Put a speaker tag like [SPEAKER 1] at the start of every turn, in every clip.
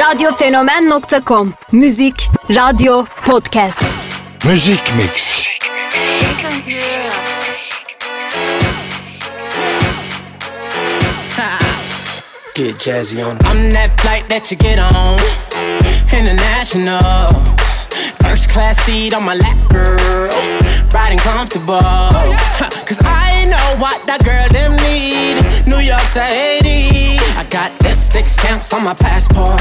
[SPEAKER 1] Radyofenomen.com Müzik, radyo, podcast.
[SPEAKER 2] Müzik Mix.
[SPEAKER 3] Get jazzy on. I'm that flight that you get on. International. First class seat on my lap, girl. Riding comfortable. Cause I know what that girl them need. New York to Haiti. Got lipstick stamps on my passport.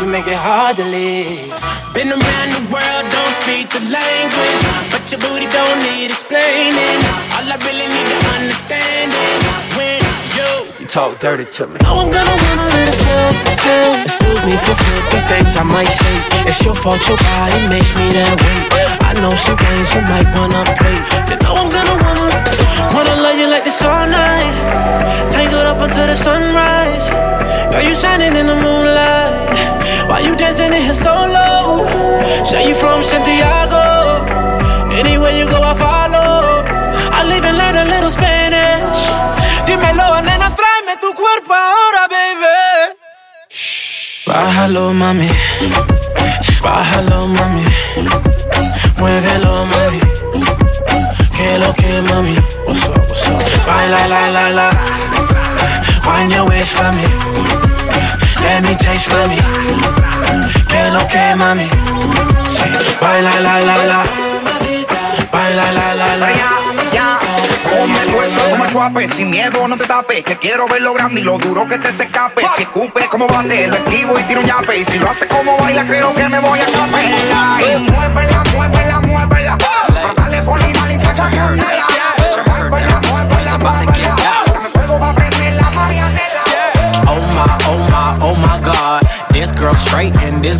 [SPEAKER 3] You make it hard to leave. Been around the world, don't speak the language. But your booty don't need explaining. All I really need to understand is when you, talk dirty to me. Oh, I'm gonna want a little taste. Excuse me for filthy things I might say. It's your fault, your body makes me that way. I know some things you might wanna play. You know I'm gonna wanna, wanna like this all night. Tangled up until the sunrise. Girl, you shining in the moonlight. Why you dancing in here so low? Say you from Santiago. Anywhere you go, I follow. I live and learn a little Spanish. Dímelo, nena, tráeme tu cuerpo ahora, baby. Bájalo, mami. Bájalo, mami. Muévelo, mami. Que lo que, mami. What's up? Baila, la, la, la. Wind your waist for me. Let me taste for me. Que lo que, mami. Sí. Baila, la, la, la. Baila, la, la, la.
[SPEAKER 4] tu eso chuape, sin miedo no te tapes, que quiero ver lo grande y lo duro que te se escape. Si escupe como bate, lo esquivo y tiro un yape. Y si lo hace como baila, creo que me voy a capela. Y muévela, muévela, muévela. Ponle y dale y saca candela.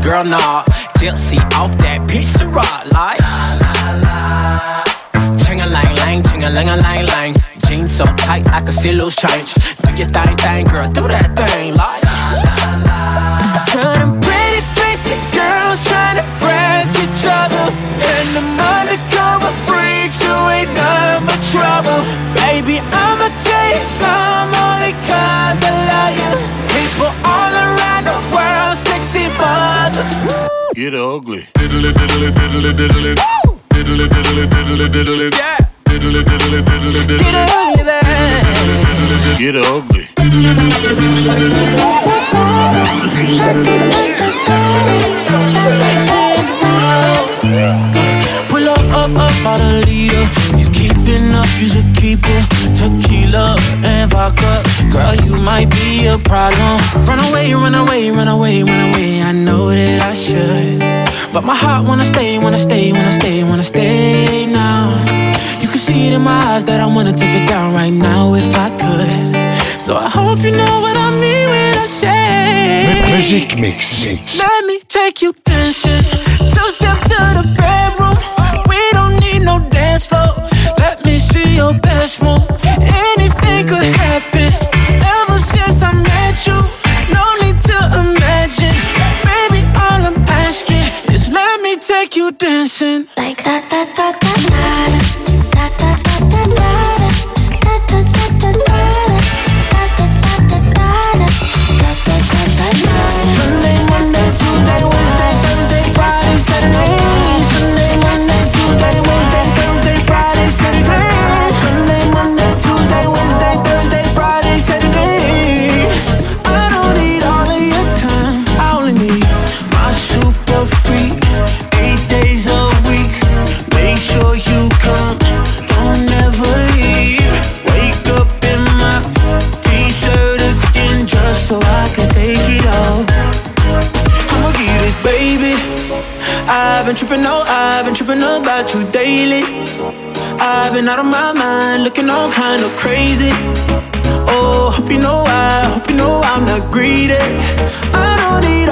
[SPEAKER 3] Girl nah. Tipsy off that pitch to rock like. Ching a lang lang, ching a lang a lang lang. Jeans so tight I can see loose change. Do your thing, thing, girl, do that thing like. Pretty girls trying to each other. And freaks who ain't trouble. Baby, I'ma tell you some
[SPEAKER 2] get ugly.
[SPEAKER 5] Diddly diddly diddly diddly. Woo! Diddly diddly diddly diddly.
[SPEAKER 3] Yeah.
[SPEAKER 5] Diddly diddly diddly diddly.
[SPEAKER 3] Get ugly, baby.
[SPEAKER 2] Get ugly.
[SPEAKER 3] Pull up, up, up, out a leader. You keeping up, you should keep it. Tequila and vodka, girl, you might be a problem. Run away, run away, run away, run away. I know that should. But my heart wanna stay, wanna stay, wanna stay, wanna stay now. You can see it in my eyes that I wanna take it down right now if I could. So I hope you know what I mean when I say.
[SPEAKER 2] Mü- Müzik Mix. Mix.
[SPEAKER 3] Let me take you dancing. Dancing. I've been tripping, no, I've been tripping about you daily. I've been out of my mind, looking all kind of crazy. Oh, hope you know I, hope you know I'm not greedy. I don't need